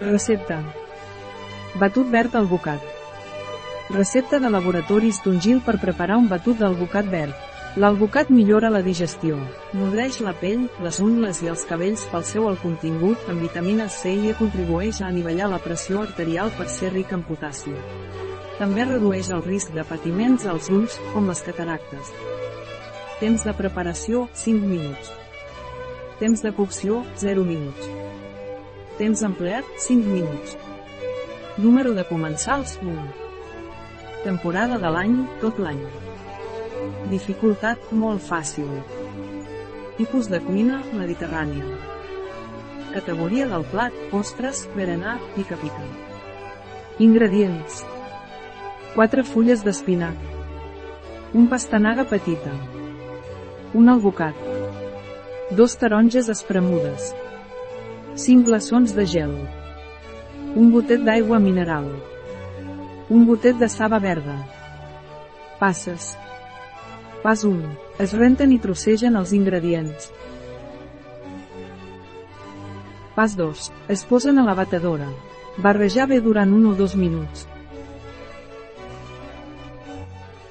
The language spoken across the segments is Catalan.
Recepta. Batut verd al bocat. Recepta de laboratoris Tungil per preparar un batut d'alvocat verd. L'alvocat millora la digestió, nodreix la pell, les ungles i els cabells pel seu alt contingut en vitamina C i contribueix a anivellar la pressió arterial per ser ric en potassi. També redueix el risc de patiments als ulls, com les cataractes. Temps de preparació, 5 minuts. Temps de cocció, 0 minuts. Temps empleat, 5 minuts. Número de comensals, 1. Temporada de l'any, tot l'any. Dificultat, molt fàcil. Tipus de cuina, mediterrània. Categoria del plat, ostres, berenar, pica-pica. Ingredients. 4 fulles d'espinac. Un pastanaga petita. Un alvocat. Dos taronges espremudes. 5 glaçons de gel. Un gotet d'aigua mineral. Un gotet de saba verda. Passes. Pas 1. Es renten i trossegen els ingredients. Pas 2. Es posen a la batedora. Barrejar bé durant 1 o 2 minuts.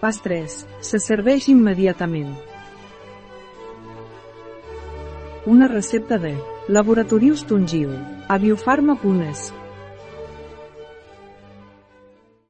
Pas 3. Se serveix immediatament. Una recepta de Laboratorius Tungil, a Biofarma.es.